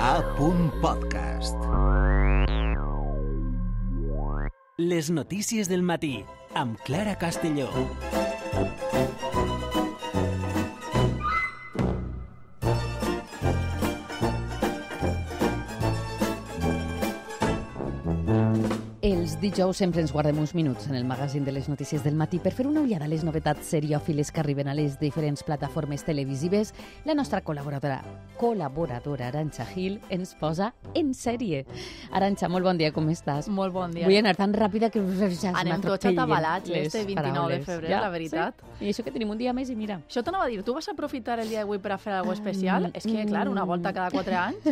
A. Podcast. Les notícies del matí amb Clara Castelló. Dijous sempre ens guardem uns minuts en el magazín de les notícies del matí per fer una ullada a les novetats seriòfiles que arriben a les diferents plataformes televisives. La nostra col·laboradora, col·laboradora Aranxa Gil ens posa en sèrie. Aranxa, molt bon dia, com estàs? Molt bon dia. Vull anar tan ràpida que ja Anem tots atabalats este 29 de febrer, ja? la veritat. Sí? I això que tenim un dia més i mira. Això t'anava a dir, tu vas aprofitar el dia d'avui per a fer alguna especial? Mm, És que, clar, una volta cada 4 anys,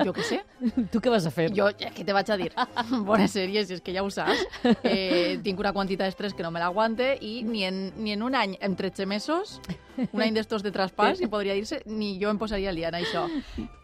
jo què sé. Tu què vas a fer? Jo, eh, què te vaig a dir? Bones sèries, és que ja ho saps. Eh, tinc una quantitat d'estrès que no me l'aguante i ni en, ni en un any, en 13 mesos, un any d'estos de traspàs, si podria dir-se, ni jo em posaria al dia en això.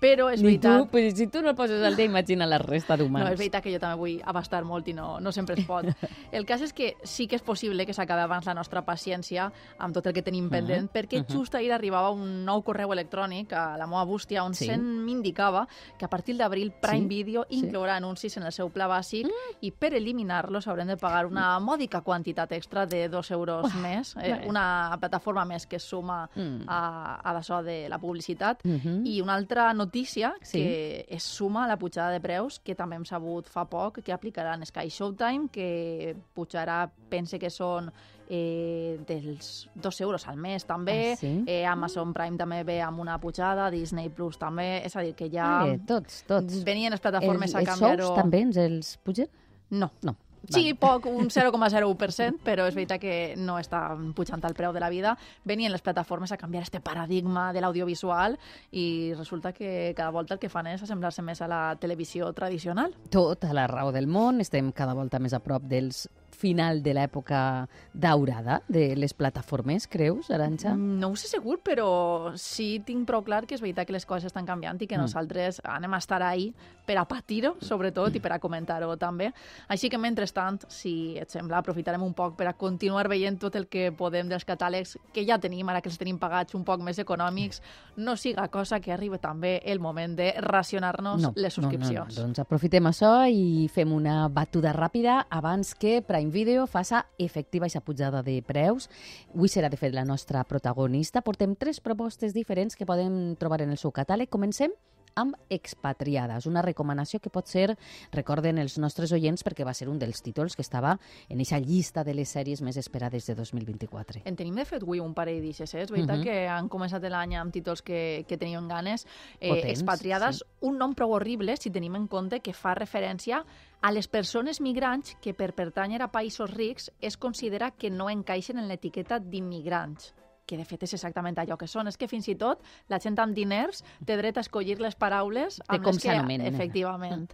Però és Ni tu, veritat... però si tu no el poses al dia, imagina la resta d'humans. No, és veritat que jo també vull abastar molt i no, no sempre es pot. El cas és que sí que és possible que s'acabi abans la nostra paciència amb tot el que tenim pendent, Mhm, perquè mhm. just ahir arribava un nou correu electrònic a la meva bústia on Sí. se'n m'indicava que a partir d'abril Prime Sí, Video sí. inclourà anuncis en el seu pla bàsic i per eliminar-los haurem de pagar una mòdica quantitat extra de dos euros més, eh, una plataforma més que es suma Mm. a, a d'això de la publicitat. Mhm. I una altra notícia Sí. que es suma a la pujada de preus, que també hem sabut fa poc, que aplicaran Sky Showtime, que pujarà, pense que són eh, dels dos euros al mes també, Ah, sí? eh, Amazon Prime també ve amb una pujada, Disney Plus també, és a dir, que ja Vale, tots, tots. venien les plataformes els, a els canviar-ho... sous també ens els pugen? No. No. Sí, poc, un 0,01%, però és veritat que no està pujant el preu de la vida. Venien les plataformes a canviar este paradigma de l'audiovisual i resulta que cada volta el que fan és assemblar-se més a la televisió tradicional. Tota la raó del món, estem cada volta més a prop dels final de l'època daurada de les plataformes, creus, Aranxa? No ho sé segur, però sí tinc prou clar que és veritat que les coses estan canviant i que Mm. nosaltres anem a estar ahí per a patir-ho, sobretot, i per a comentar-ho també. Així que, mentrestant, si et sembla, aprofitarem un poc per a continuar veient tot el que podem dels catàlegs que ja tenim, ara que els tenim pagats un poc més econòmics, no siga cosa que arribi també el moment de racionar-nos les subscripcions. No, no, no. Doncs aprofitem això i fem una batuda ràpida abans que Prime Video faça efectiva aquesta pujada de preus. Avui serà, de fet, la nostra protagonista. Portem tres propostes diferents que podem trobar en el seu catàleg. Comencem amb Expatriades, una recomanació que pot ser, recorden els nostres oients, perquè va ser un dels títols que estava en aquesta llista de les sèries més esperades de 2024. En tenim, de fet, avui un parell d'ixes, eh? És veritat Mhm. que han començat l'any amb títols que, que teníem ganes. Eh, Potents, expatriades, sí. un nom prou horrible si tenim en compte que fa referència a les persones migrants que per pertànyer a països rics es considera que no encaixen en l'etiqueta d'immigrants que de fet és exactament allò que són. És que fins i tot la gent amb diners té dret a escollir les paraules De amb com les que... s'anomenen. Efectivament.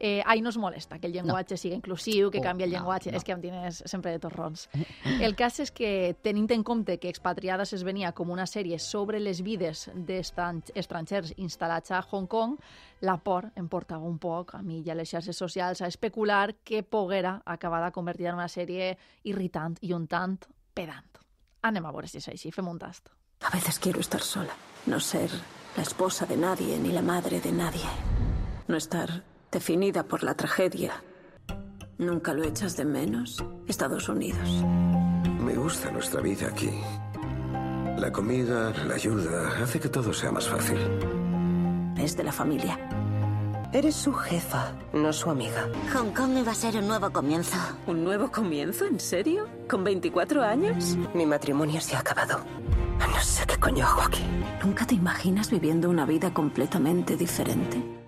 Eh, ai, no es molesta que el llenguatge sigui inclusiu, que Oh, canvi el no, llenguatge. no. És que amb diners sempre de torrons. El cas és que, tenint en compte que Expatriades es venia com una sèrie sobre les vides d'estrangers instal·lats a Hong Kong, la por em portava un poc, a mi i a les xarxes socials, a especular que poguera acabar de convertir en una sèrie irritant i un tant pedant. Anem a veure si és així, fem un tast. A veces quiero estar sola, no ser la esposa de nadie ni la madre de nadie. No estar definida por la tragedia. ¿Nunca lo echas de menos? Estados Unidos. Me gusta nuestra vida aquí. La comida, la ayuda, hace que todo sea más fácil. Es de la familia. Eres su jefa, no su amiga. Hong Kong iba a ser un nuevo comienzo. ¿Un nuevo comienzo? ¿En serio? ¿Con 24 años? Mi matrimonio se ha acabado. No sé qué coño hago aquí. ¿Nunca te imaginas viviendo una vida completamente diferente?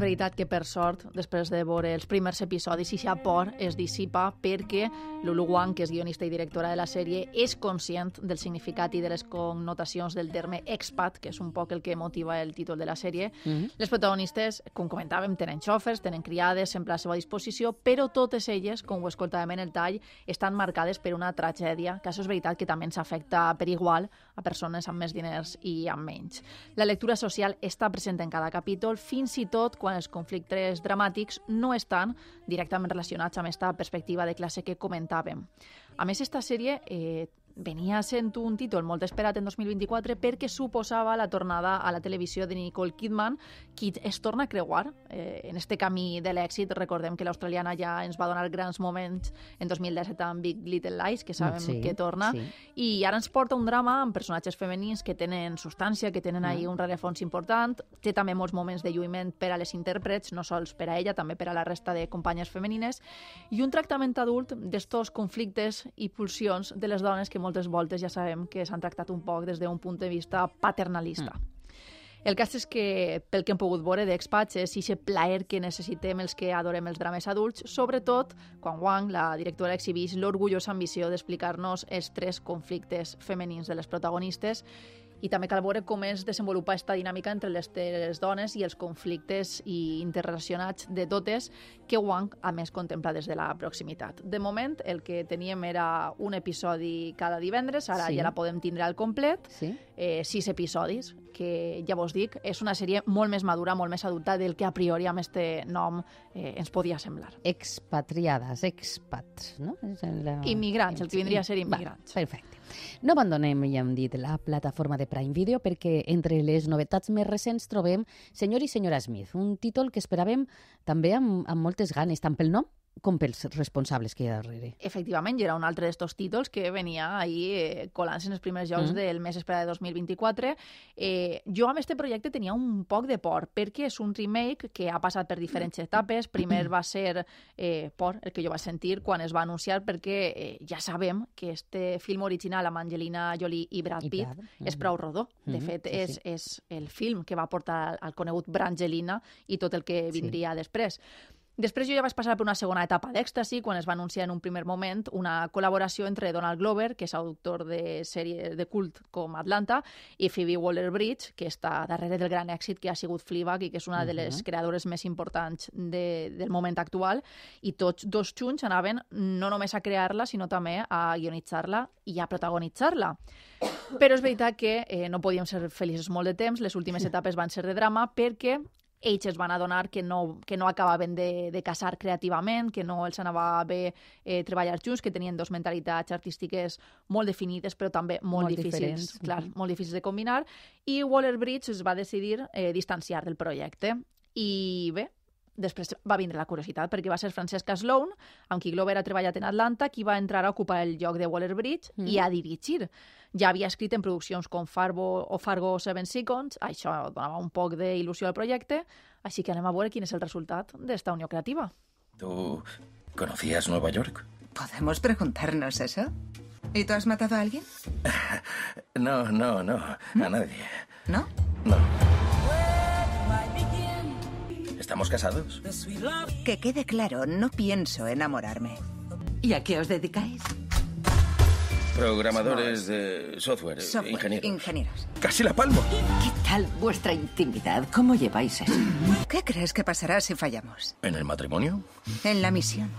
Veritat que, per sort, després de veure els primers episodis, i por es dissipa perquè Lulu Wang, que és guionista i directora de la sèrie, és conscient del significat i de les connotacions del terme expat, que és un poc el que motiva el títol de la sèrie. Mhm. Les protagonistes, com comentàvem, tenen xòfers, tenen criades, sempre a la seva disposició, però totes elles, com ho escoltàvem en el tall, estan marcades per una tragèdia, que això és veritat que també ens afecta per igual a persones amb més diners i amb menys. La lectura social està present en cada capítol, fins i tot quan els conflictes dramàtics no estan directament relacionats amb aquesta perspectiva de classe que comentàvem. A més, esta sèrie eh, venia sent un títol molt esperat en 2024 perquè suposava la tornada a la televisió de Nicole Kidman, qui es torna a creuar eh, en este camí de l'èxit. Recordem que l'australiana ja ens va donar grans moments en 2017 amb Big Little Lies, que sabem Sí, que torna, sí. i ara ens porta un drama amb personatges femenins que tenen substància, que tenen ahí un rerefons important, té també molts moments de lluïment per a les intèrprets, no sols per a ella, també per a la resta de companyes femenines, i un tractament adult d'estos conflictes i pulsions de les dones que moltes voltes ja sabem que s'han tractat un poc des d'un punt de vista paternalista. El cas és que, pel que hem pogut veure d'Expats, és aquest plaer que necessitem els que adorem els drames adults, sobretot quan Wang, la directora, exhibeix l'orgullosa ambició d'explicar-nos els tres conflictes femenins de les protagonistes i també cal veure com es desenvolupa aquesta dinàmica entre les tres dones i els conflictes i interrelacionats de totes que Wang, a més, contempla des de la proximitat. De moment, el que teníem era un episodi cada divendres, ara Sí. ja la podem tindre al complet, Sí? eh, sis episodis, que ja vos dic, és una sèrie molt més madura, molt més adulta del que a priori amb este nom eh, ens podia semblar. Expatriades, expats, no? És la... Immigrants, el que vindria a ser Va, immigrants. perfecte. No abandonem, ja hem dit, la plataforma de Prime Video perquè entre les novetats més recents trobem Senyor i senyora Smith, un títol que esperàvem també amb, amb moltes ganes, tant pel nom com pels responsables que hi ha darrere. Efectivament, i era un altre d'estos títols que venia ahí eh, colant-se en els primers jocs Mm. del mes esperat de 2024. Eh, jo amb este projecte tenia un poc de por, perquè és un remake que ha passat per diferents etapes. Primer va ser eh, por, el que jo vaig sentir quan es va anunciar, perquè eh, ja sabem que este film original amb Angelina Jolie i Brad I Pitt Brad, és mhm. prou rodó. De Mhm, fet, sí, és, sí. és el film que va portar al conegut Brangelina i tot el que Sí. vindria després. Després jo ja vaig passar per una segona etapa d'èxtasi, quan es va anunciar en un primer moment una col·laboració entre Donald Glover, que és autor de sèries de cult com Atlanta, i Phoebe Waller-Bridge, que està darrere del gran èxit que ha sigut Fleabag i que és una de les Mhm. creadores més importants de, del moment actual, i tots dos junts anaven no només a crear-la, sinó també a guionitzar-la i a protagonitzar-la. Però és veritat que eh, no podíem ser feliços molt de temps, les últimes etapes van ser de drama, perquè ells es van adonar que no, que no acabaven de, de casar creativament, que no els anava bé eh, treballar junts, que tenien dos mentalitats artístiques molt definides, però també molt, Molt difícils, diferents, clar, molt difícils de combinar, i Waller-Bridge es va decidir eh, distanciar del projecte. I bé, després va vindre la curiositat, perquè va ser Francesca Sloan, amb qui Glover ha treballat en Atlanta, qui va entrar a ocupar el lloc de Waller-Bridge Mm. i a dirigir. Ja havia escrit en produccions com Fargo o Fargo Seven Seconds, això donava un poc d'il·lusió al projecte, així que anem a veure quin és el resultat d'esta unió creativa. ¿Tú conocías Nueva York? ¿Podemos preguntarnos eso? ¿Y tú has matado a alguien? No, no, no. A nadie. ¿No? No. ¿Estamos casados? Que quede claro, no pienso enamorarme. ¿Y a qué os dedicáis? Programadores de software, Software, ingenieros. Ingenieros. Casi la palmo. ¿Qué tal vuestra intimidad? ¿Cómo lleváis eso? ¿Qué crees que pasará si fallamos? ¿En el matrimonio? En la misión.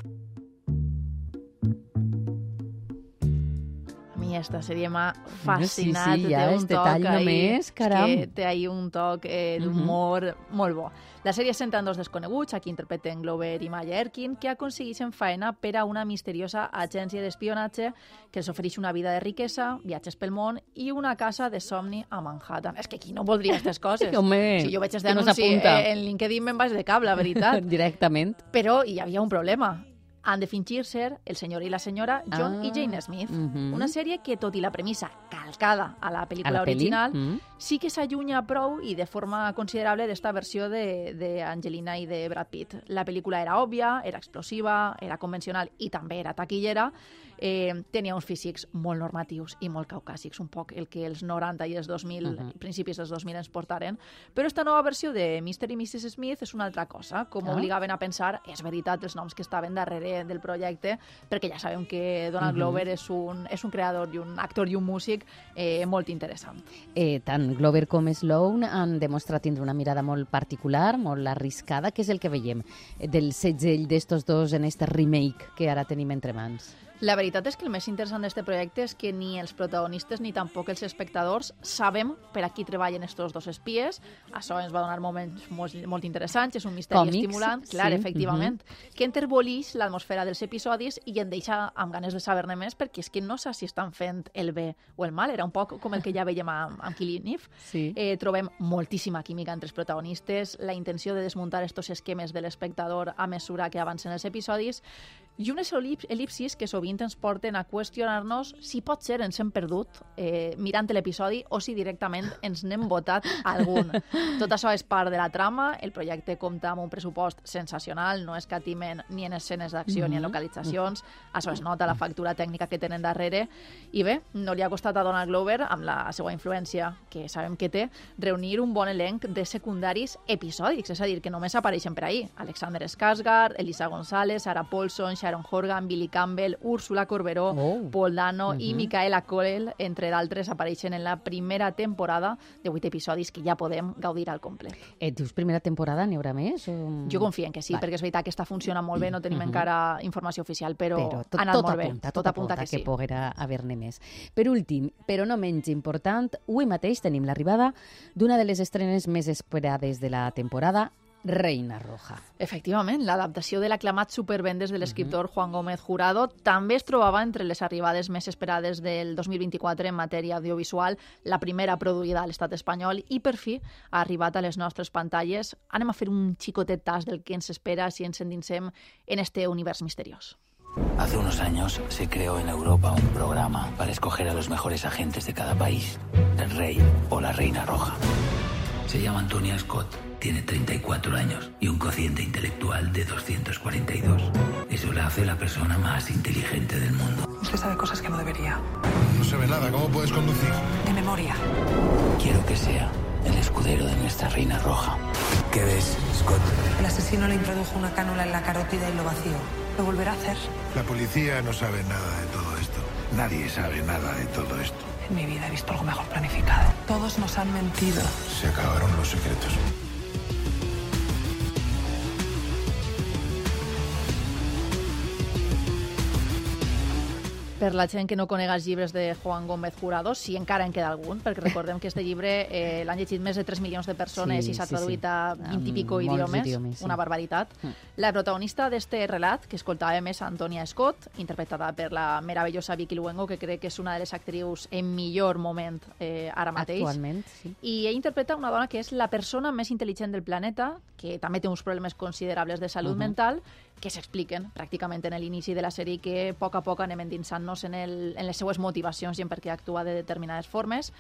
Mi esta sèrie m'ha fascinat. sí, ja, té un este toc tall ahí, només, caram. Que té ahí un toc eh, d'humor molt bo. La sèrie es centra en dos desconeguts, aquí interpreten Glover i Maya Erkin, que aconsegueixen feina per a una misteriosa agència d'espionatge que els ofereix una vida de riquesa, viatges pel món i una casa de somni a Manhattan. És que qui no voldria aquestes coses? Home, si jo que no anunci en LinkedIn me'n vaig de cap, la veritat. Directament. Però hi havia un problema. Han de fingir ser el senyor i la senyora John Ah, i Jane Smith. mhm. Una sèrie que, tot i la premissa calcada a la pel·lícula A la peli? original, Mm. sí que s'allunya prou i de forma considerable d'esta versió de, de Angelina i de Brad Pitt. La pel·lícula era òbvia, era explosiva, era convencional i també era taquillera. Eh, tenia uns físics molt normatius i molt caucàsics, un poc el que els 90 i els 2000, uh -huh. principis dels 2000 ens portaren. Però esta nova versió de Mr. i Mrs. Smith és una altra cosa, com Ah. obligaven a pensar, és veritat, els noms que estaven darrere del projecte, perquè ja sabem que Donald Mhm. Glover és, un, és un creador i un actor i un músic eh, molt interessant. Eh, tant Glover com Sloan han demostrat tindre una mirada molt particular, molt arriscada, que és el que veiem eh, del segell d'estos dos en este remake que ara tenim entre mans. La veritat és que el més interessant d'aquest projecte és que ni els protagonistes ni tampoc els espectadors sabem per a qui treballen estos dos espies. Això ens va donar moments molt, molt interessants, és un misteri Còmics, estimulant, clar, sí, efectivament, que enterbolix l'atmosfera dels episodis i en deixa amb ganes de saber-ne més perquè és que no sé si estan fent el bé o el mal, era un poc com el que ja veiem amb, amb Killing Eve. Sí. Eh, trobem moltíssima química entre els protagonistes, la intenció de desmuntar estos esquemes de l'espectador a mesura que avancen els episodis i unes elip- elipsis que sovint ens porten a qüestionar-nos si pot ser ens hem perdut eh, mirant l'episodi o si directament ens n'hem votat algun. Tot això és part de la trama, el projecte compta amb un pressupost sensacional, no escatimen ni en escenes d'acció ni en Mhm. localitzacions, això es nota la factura tècnica que tenen darrere, i bé, no li ha costat a Donald Glover, amb la seva influència, que sabem que té, reunir un bon elenc de secundaris episòdics, és a dir, que només apareixen per ahir. Alexander Skarsgård, Elisa González, Sarah Paulson, Sharon Horgan, Billy Campbell, Úrsula Corberó, Oh. Paul Dano i Mhm. Micaela Coel, entre d'altres, apareixen en la primera temporada de 8 episodis que ja podem gaudir al complet. Et dius primera temporada, n'hi haurà més? O... Jo confio en que sí, Vale. perquè és veritat que està funciona molt bé, no tenim Mhm. encara informació oficial, però, però tot, ha anat tot molt apunta, bé. tot, apunta que, que, sí. poguera haver-ne més. Per últim, però no menys important, avui mateix tenim l'arribada d'una de les estrenes més esperades de la temporada, Reina Roja. Efectivament, l'adaptació de l'aclamat supervendes de l'escriptor Juan Gómez Jurado també es trobava entre les arribades més esperades del 2024 en matèria audiovisual, la primera produïda a l'estat espanyol i per fi ha arribat a les nostres pantalles. Anem a fer un xicotet tas del que ens espera si ens endinsem en este univers misteriós. Hace unos años se creó en Europa un programa para escoger a los mejores agentes de cada país, el rey o la reina roja. Se llama Antonia Scott, tiene 34 años y un cociente intelectual de 242. Eso la hace la persona más inteligente del mundo. Usted sabe cosas que no debería. No se ve nada, ¿cómo puedes conducir? De memoria. Quiero que sea el escudero de nuestra reina roja. ¿Qué ves, Scott? El asesino le introdujo una cánula en la carótida y lo vació. Lo volverá a hacer. La policía no sabe nada de todo esto. Nadie sabe nada de todo esto. En mi vida he visto algo mejor planificado. Todos nos han mentido. Se acabaron los secretos. Per la gent que no conega els llibres de Juan Gómez Jurado, si encara en queda algun, perquè recordem que este llibre eh, l'han llegit més de 3 milions de persones Sí, i s'ha sí, traduït sí. a 20 i pico idiomes, idiomes, sí. una barbaritat. Mm. La protagonista d'este relat, que escoltàvem, és Antonia Scott, interpretada per la meravellosa Vicky Luengo, que crec que és una de les actrius en millor moment eh, ara mateix. Actualment, sí. I ella interpreta una dona que és la persona més intel·ligent del planeta, que també té uns problemes considerables de salut Mhm. mental, que s'expliquen pràcticament en l'inici de la sèrie que a poc a poc anem endinsant-nos en, el, en les seues motivacions i en per què actua de determinades formes.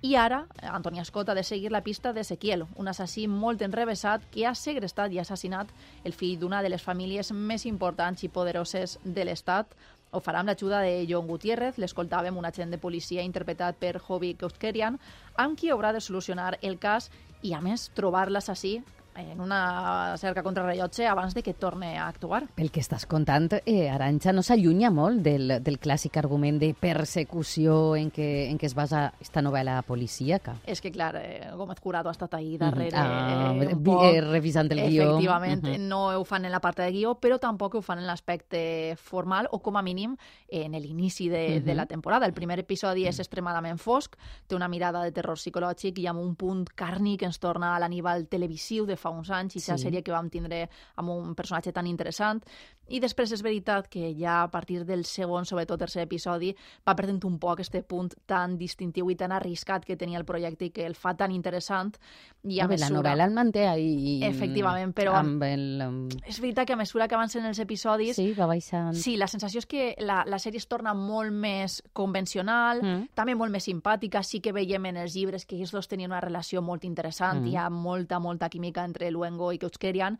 I ara, Antonia Scott ha de seguir la pista d'Ezequiel, un assassí molt enrevessat que ha segrestat i assassinat el fill d'una de les famílies més importants i poderoses de l'Estat. Ho farà amb l'ajuda de John Gutiérrez, l'escoltàvem, un agent de policia interpretat per Hobby Kouskerian, amb qui haurà de solucionar el cas i, a més, trobar l'assassí en una cerca contrarrellotge abans de que torni a actuar. Pel que estàs contant, eh, Aranxa no s'allunya molt del, del clàssic argument de persecució en què, en què es basa esta novel·la policíaca. És que, clar, eh, Gómez Jurado ha estat ahí darrere Ah, eh, un vi- poc, eh, revisant el guió. Efectivament, Mhm. no ho fan en la part de guió, però tampoc ho fan en l'aspecte formal o, com a mínim, en l'inici de, de Mhm. la temporada. El primer episodi és extremadament fosc, té una mirada de terror psicològic i amb un punt càrnic ens torna a l'aníbal televisiu de fa uns anys i Sí. sèrie que vam tindre amb un personatge tan interessant. I després és veritat que ja a partir del segon, sobretot tercer episodi, va perdent un poc este punt tan distintiu i tan arriscat que tenia el projecte i que el fa tan interessant. I a Molt bé, la mesura... novel·la el manté ahí. Efectivament, però Amb el... És veritat que a mesura que avancen els episodis... Sí, va baixant. Sí, la sensació és que la, la sèrie es torna molt més convencional, Mm. també molt més simpàtica. Sí que veiem en els llibres que ells dos tenien una relació molt interessant, Mm. hi ha molta, molta química entre Luengo i Kouchkerian,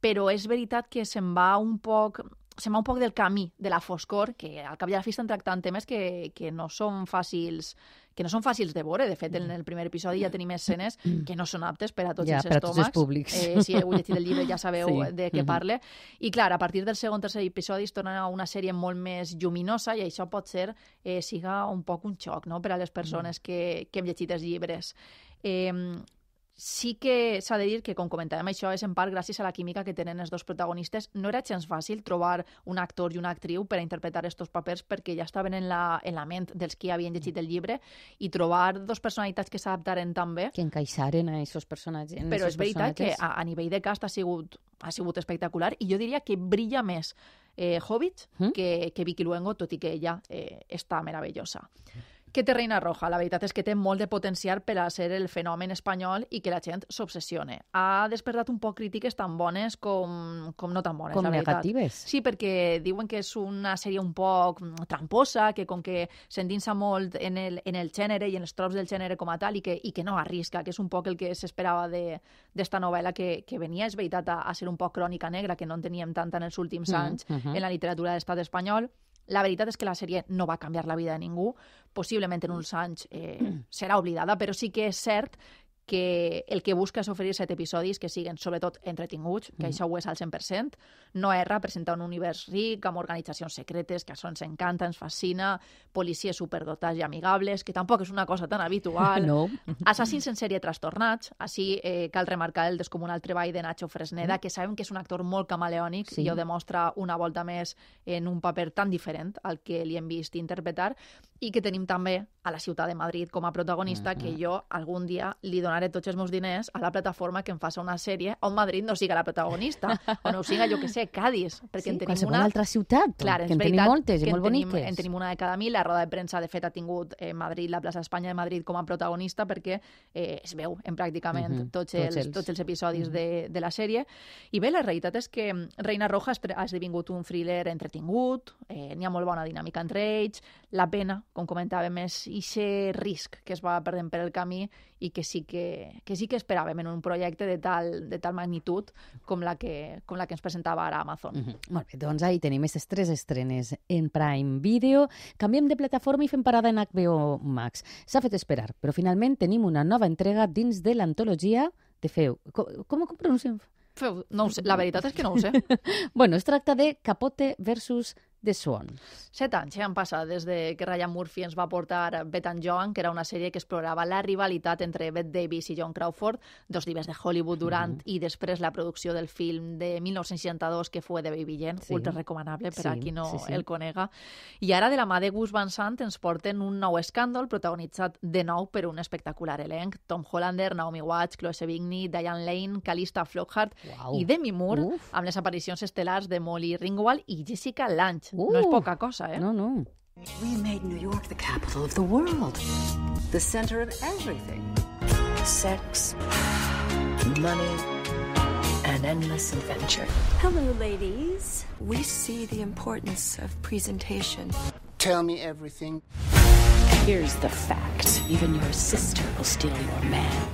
però és veritat que se'n va un poc se'n va un poc del camí de la foscor, que al cap i a la fi estan tractant temes que, que no són fàcils que no són fàcils de veure. De fet, en el primer episodi ja tenim escenes que no són aptes per a tots Mm. Ja, els a tots els estómacs. públics. Eh, si heu llegit el llibre ja sabeu Sí. de què Mhm. parle. I, clar, a partir del segon tercer episodi es torna una sèrie molt més lluminosa i això pot ser eh, siga un poc un xoc no? per a les persones que, que hem llegit els llibres. Eh, sí que s'ha de dir que, com comentàvem, això és en part gràcies a la química que tenen els dos protagonistes. No era gens fàcil trobar un actor i una actriu per a interpretar estos papers perquè ja estaven en la, en la ment dels que havien llegit el llibre i trobar dos personalitats que s'adaptaren tan bé. Que encaixaren a aquests personatges. Però és veritat que a, a nivell de cast ha sigut, ha sigut espectacular i jo diria que brilla més eh, Hobbit mm? que, que Vicky Luengo, tot i que ella eh, està meravellosa. Què té Reina Roja? La veritat és que té molt de potencial per a ser el fenomen espanyol i que la gent s'obsessione. Ha despertat un poc crítiques tan bones com, com no tan bones, com la veritat. negatives. Sí, perquè diuen que és una sèrie un poc tramposa, que com que s'endinsa molt en el, en el gènere i en els trops del gènere com a tal i que, i que no arrisca, que és un poc el que s'esperava d'esta novel·la que, que venia, és veritat, a, a ser un poc crònica negra, que no en teníem tant en els últims Mm, anys mhm. en la literatura de l'estat espanyol. La veritat és que la sèrie no va canviar la vida de ningú, possiblement en uns anys eh, serà oblidada, però sí que és cert que el que busca és oferir set episodis que siguin sobretot entretinguts, que Mm. això ho és al 100%, no erra, presenta un univers ric, amb organitzacions secretes, que això ens encanta, ens fascina, policies superdotats i amigables, que tampoc és una cosa tan habitual, No. assassins en sèrie trastornats, així eh, cal remarcar el descomunal treball de Nacho Fresneda, Mm. que sabem que és un actor molt camaleònic Sí. i ho demostra una volta més en un paper tan diferent al que li hem vist interpretar, i que tenim també a la ciutat de Madrid com a protagonista, Mm-hmm. que jo algun dia li donaré tots els meus diners a la plataforma que em faça una sèrie on Madrid no siga la protagonista, o no ho siga, jo que sé, Cádiz, perquè Sí, en tenim una... altra ciutat, Clar, que en tenim moltes i molt en tenim, boniques. En tenim una de cada mil. La roda de premsa, de fet, ha tingut eh, Madrid, la plaça Espanya de Madrid com a protagonista perquè eh, es veu en pràcticament Mhm, tots, tots els, els- tots els episodis de, de la sèrie. I bé, la realitat és que Reina Roja ha esdevingut un thriller entretingut, eh, n'hi ha molt bona dinàmica entre ells, la pena, com comentàvem, és ixe risc que es va perdent per el camí i que sí que, que, sí que esperàvem en un projecte de tal, de tal magnitud com la, que, com la que ens presentava ara Amazon. Mhm. Molt bé, doncs ahí tenim aquestes tres estrenes en Prime Video. Canviem de plataforma i fem parada en HBO Max. S'ha fet esperar, però finalment tenim una nova entrega dins de l'antologia de Feu. Com, com, com pronunciem? Feu, no ho sé, la veritat és que no ho sé. bueno, es tracta de Capote versus The Swan. Set anys ja han passat des de que Ryan Murphy ens va portar Bet and Joan, que era una sèrie que explorava la rivalitat entre Bette Davis i John Crawford, dos divers de Hollywood durant Mhm. i després la producció del film de 1962 que fue de Baby Jane, Sí. ultra recomanable per Sí, a qui no sí, sí. el conega. I ara de la mà de Gus Van Sant ens porten un nou escàndol protagonitzat de nou per un espectacular elenc. Tom Hollander, Naomi Watts, Chloe Sevigny, Diane Lane, Calista Flockhart Uau. i Demi Moore, Uf. amb les aparicions estel·lars de Molly Ringwald i Jessica Lange. Uh. No és poca cosa, eh? No, no. We made New York the capital of the world, the center of everything sex, money, and endless adventure. Hello, ladies. We see the importance of presentation. Tell me everything. Here's the fact even your sister will steal your man.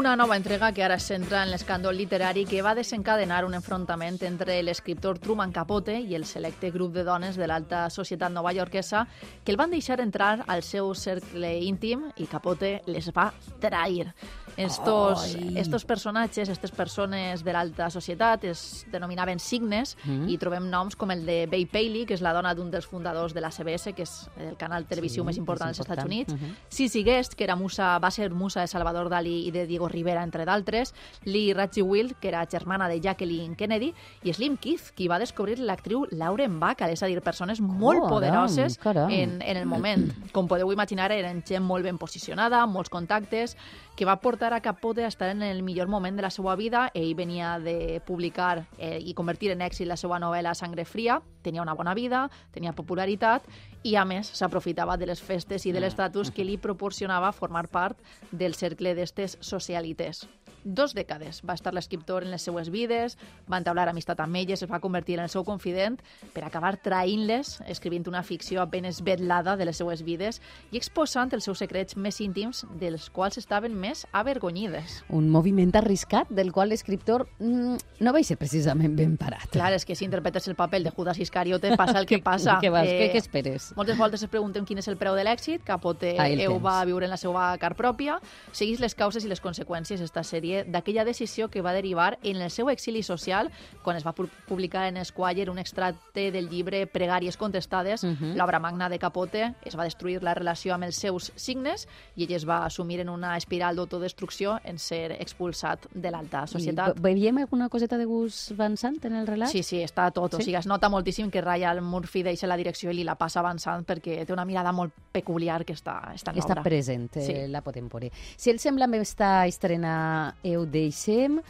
Una nova entrega que ara es centra en l'escàndol literari que va desencadenar un enfrontament entre l'escriptor Truman Capote i el selecte grup de dones de l'alta societat novaiorquesa que el van deixar entrar al seu cercle íntim i Capote les va trair. Estos, Ai. estos personatges, aquestes persones de l'alta societat es denominaven signes Mm. i trobem noms com el de Bay Paley, que és la dona d'un dels fundadors de la CBS, que és el canal televisiu Sí, més important més dels Estats important. Units. Mhm. Sissy Guest, que era musa, va ser musa de Salvador Dalí i de Diego Rivera, entre d'altres, Lee Radziwill, que era germana de Jacqueline Kennedy, i Slim Keith, qui va descobrir l'actriu Lauren Bacall, és a dir, persones molt Caram, poderoses caram. en, en el moment. Com podeu imaginar, eren gent molt ben posicionada, amb molts contactes, que va portar a Capote a estar en el millor moment de la seva vida. Ell venia de publicar eh, i convertir en èxit la seva novel·la Sangre Fria, tenia una bona vida, tenia popularitat i, a més, s'aprofitava de les festes i de l'estatus que li proporcionava formar part del cercle d'estes socialites. Dos dècades va estar l'escriptor en les seues vides, va entablar amistat amb elles, es va convertir en el seu confident per acabar traint-les, escrivint una ficció apenes vetlada de les seues vides i exposant els seus secrets més íntims dels quals estaven més avergonyides. Un moviment arriscat del qual l'escriptor mm, no va ser precisament ben parat. Clar, és que si interpretes el paper de Judas Iscariote passa el que passa. Què vas, què- què esperes? Moltes voltes es pregunten quin és el preu de l'èxit, Capote ho tens. va viure en la seva car pròpia, seguís les causes i les conseqüències d'esta sèrie d'aquella decisió que va derivar en el seu exili social quan es va pu- publicar en Esquire un extracte del llibre Pregàries contestades, Mhm. l'obra magna de Capote, es va destruir la relació amb els seus signes i ell es va assumir en una espiral d'autodestrucció en ser expulsat de l'alta societat. I ve- veiem alguna coseta de Gus Van Sant en el relat? Sí, sí, està tot. Sí? O sigui, es nota moltíssim que Ryan Murphy deixa la direcció i li la passa avançant perquè té una mirada molt peculiar que està, està en Està l'obra. present, eh, Sí. la podem veure. Si els sembla, amb esta estrena heu deixem.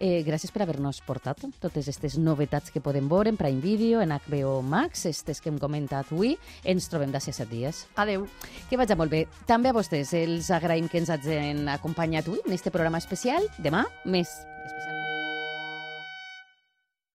Eh, gràcies per haver-nos portat totes aquestes novetats que podem veure en Prime Video, en HBO Max, aquestes que hem comentat avui. Ens trobem d'ací a set dies. Adeu. Que vagi molt bé. També a vostès els agraïm que ens hagin acompanyat avui en este programa especial. Demà, més.